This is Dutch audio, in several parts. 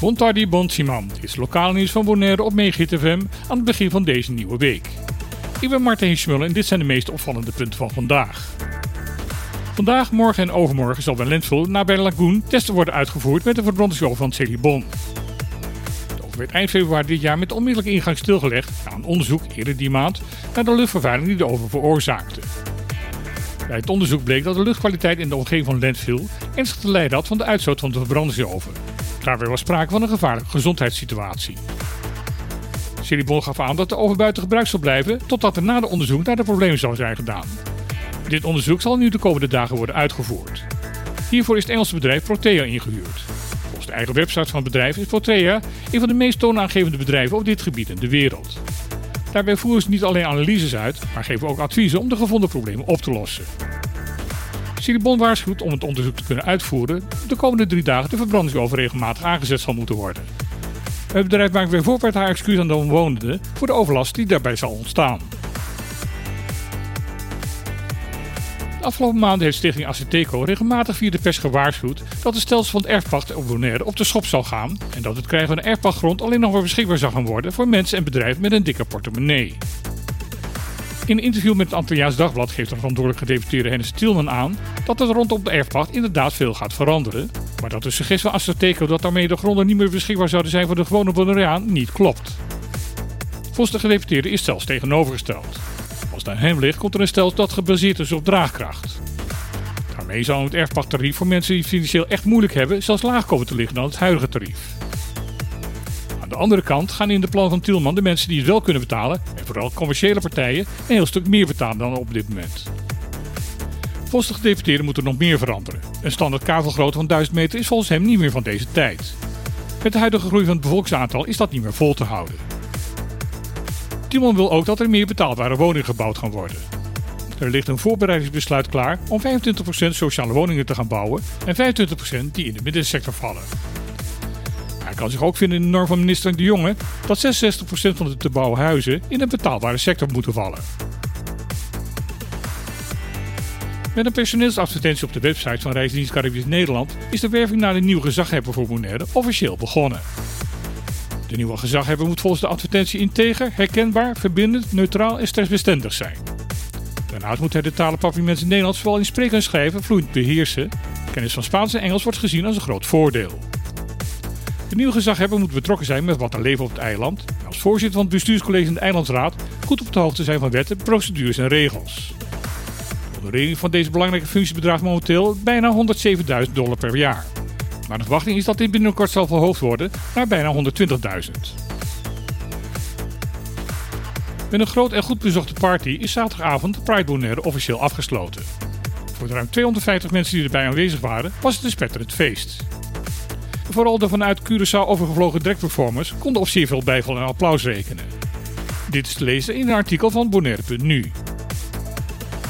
Bontardi Bonsiman is lokaal nieuws van Bonaire op Megahit FM aan het begin van deze nieuwe week. Ik ben Martijn Schmullen en dit zijn de meest opvallende punten van vandaag. Vandaag, morgen en overmorgen zal bij Lentville nabij Lagoon testen worden uitgevoerd met de verbrandingsoven van Celibon. De oven werd eind februari dit jaar met onmiddellijke ingang stilgelegd na een onderzoek eerder die maand naar de luchtvervuiling die de oven veroorzaakte. Bij het onderzoek bleek dat de luchtkwaliteit in de omgeving van Lentville ernstig te lijden had van de uitstoot van de verbrandingsoven. Daarbij was sprake van een gevaarlijke gezondheidssituatie. Celibon gaf aan dat de oven buiten gebruik zal blijven totdat er na de onderzoek naar de problemen zou zijn gedaan. Dit onderzoek zal nu de komende dagen worden uitgevoerd. Hiervoor is het Engelse bedrijf Protea ingehuurd. Volgens de eigen website van het bedrijf is Protea een van de meest toonaangevende bedrijven op dit gebied in de wereld. Daarbij voeren ze niet alleen analyses uit, maar geven ook adviezen om de gevonden problemen op te lossen. Silibon waarschuwt om het onderzoek te kunnen uitvoeren de komende drie dagen de verbrandingsoven regelmatig aangezet zal moeten worden. Het bedrijf maakt weer voorbeeld haar excuus aan de omwonenden voor de overlast die daarbij zal ontstaan. De afgelopen maanden heeft stichting Aceteco regelmatig via de pers gewaarschuwd dat de stelsel van het erfpacht op Bonaire op de schop zal gaan en dat het krijgen van erfpachtgrond alleen nog maar beschikbaar zal gaan worden voor mensen en bedrijven met een dikke portemonnee. In een interview met het Antilliaans Dagblad geeft de verantwoordelijk gedeputeerde Hennis Tielman aan dat het rondom de erfpacht inderdaad veel gaat veranderen, maar dat de suggestie van Aceteco dat daarmee de gronden niet meer beschikbaar zouden zijn voor de gewone Bonaireaan niet klopt. Volgens de gedeputeerde is zelfs tegenovergesteld. Als het aan hem ligt, komt er een stelsel dat gebaseerd is op draagkracht. Daarmee zou het erfpachttarief voor mensen die financieel echt moeilijk hebben zelfs laag komen te liggen dan het huidige tarief. Andere kant gaan in de plan van Tielman de mensen die het wel kunnen betalen, en vooral commerciële partijen, een heel stuk meer betalen dan op dit moment. Volgens de gedeputeerde moet er nog meer veranderen. Een standaard kavelgrootte van 1000 meter is volgens hem niet meer van deze tijd. Met de huidige groei van het bevolkingsaantal is dat niet meer vol te houden. Timon wil ook dat er meer betaalbare woningen gebouwd gaan worden. Er ligt een voorbereidingsbesluit klaar om 25% sociale woningen te gaan bouwen en 25% die in de middensector vallen. Kan zich ook vinden in de norm van minister De Jonge dat 66% van de te bouwen huizen in een betaalbare sector moeten vallen. Met een personeelsadvertentie op de website van Reisdienst Caribisch Nederland is de werving naar de nieuwe gezaghebber voor Bonaire officieel begonnen. De nieuwe gezaghebber moet volgens de advertentie integer, herkenbaar, verbindend, neutraal en stressbestendig zijn. Daarnaast moet hij de talen papiermensen Nederlands vooral in spreken en schrijven vloeiend beheersen. Kennis van Spaans en Engels wordt gezien als een groot voordeel. De nieuwe gezaghebber moet betrokken zijn met wat er leven op het eiland. Als voorzitter van het bestuurscollege en de eilandsraad goed op de hoogte zijn van wetten, procedures en regels. De honorering van deze belangrijke functie bedraagt momenteel bijna 107.000 dollar per jaar. Maar de verwachting is dat dit binnenkort zal verhoogd worden naar bijna 120.000. Met een groot en goed bezochte party is zaterdagavond de Pride Bonaire officieel afgesloten. Voor de ruim 250 mensen die erbij aanwezig waren, was het een spetterend feest. Vooral de vanuit Curaçao overgevlogen dragperformers konden op zeer veel bijval en applaus rekenen. Dit is te lezen in een artikel van Bonaire.nu.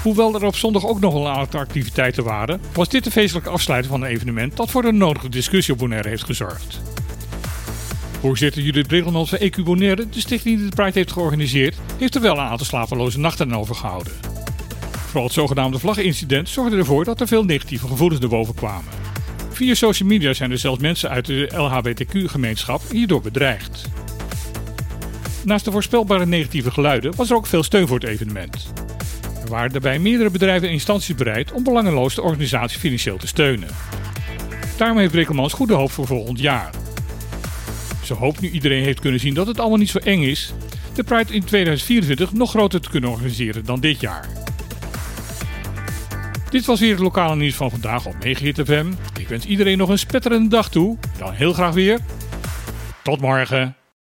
Hoewel er op zondag ook nog een aantal activiteiten waren, was dit de feestelijke afsluiting van een evenement dat voor de nodige discussie op Bonaire heeft gezorgd. Voorzitter Judith Bregelman van EQ Bonaire, de stichting die de Pride heeft georganiseerd, heeft er wel een aantal slapeloze nachten aan overgehouden. Vooral het zogenaamde vlaggenincident zorgde ervoor dat er veel negatieve gevoelens naar boven kwamen. Via social media zijn er zelfs mensen uit de LHBTQ-gemeenschap hierdoor bedreigd. Naast de voorspelbare negatieve geluiden was er ook veel steun voor het evenement. Er waren daarbij meerdere bedrijven en instanties bereid om belangeloos de organisatie financieel te steunen. Daarom heeft Brekelmans goede hoop voor volgend jaar. Ze hoopt nu iedereen heeft kunnen zien dat het allemaal niet zo eng is, de Pride in 2024 nog groter te kunnen organiseren dan dit jaar. Dit was weer het lokale nieuws van vandaag op Megahit. Ik wens iedereen nog een spetterende dag toe. Dan heel graag weer. Tot morgen.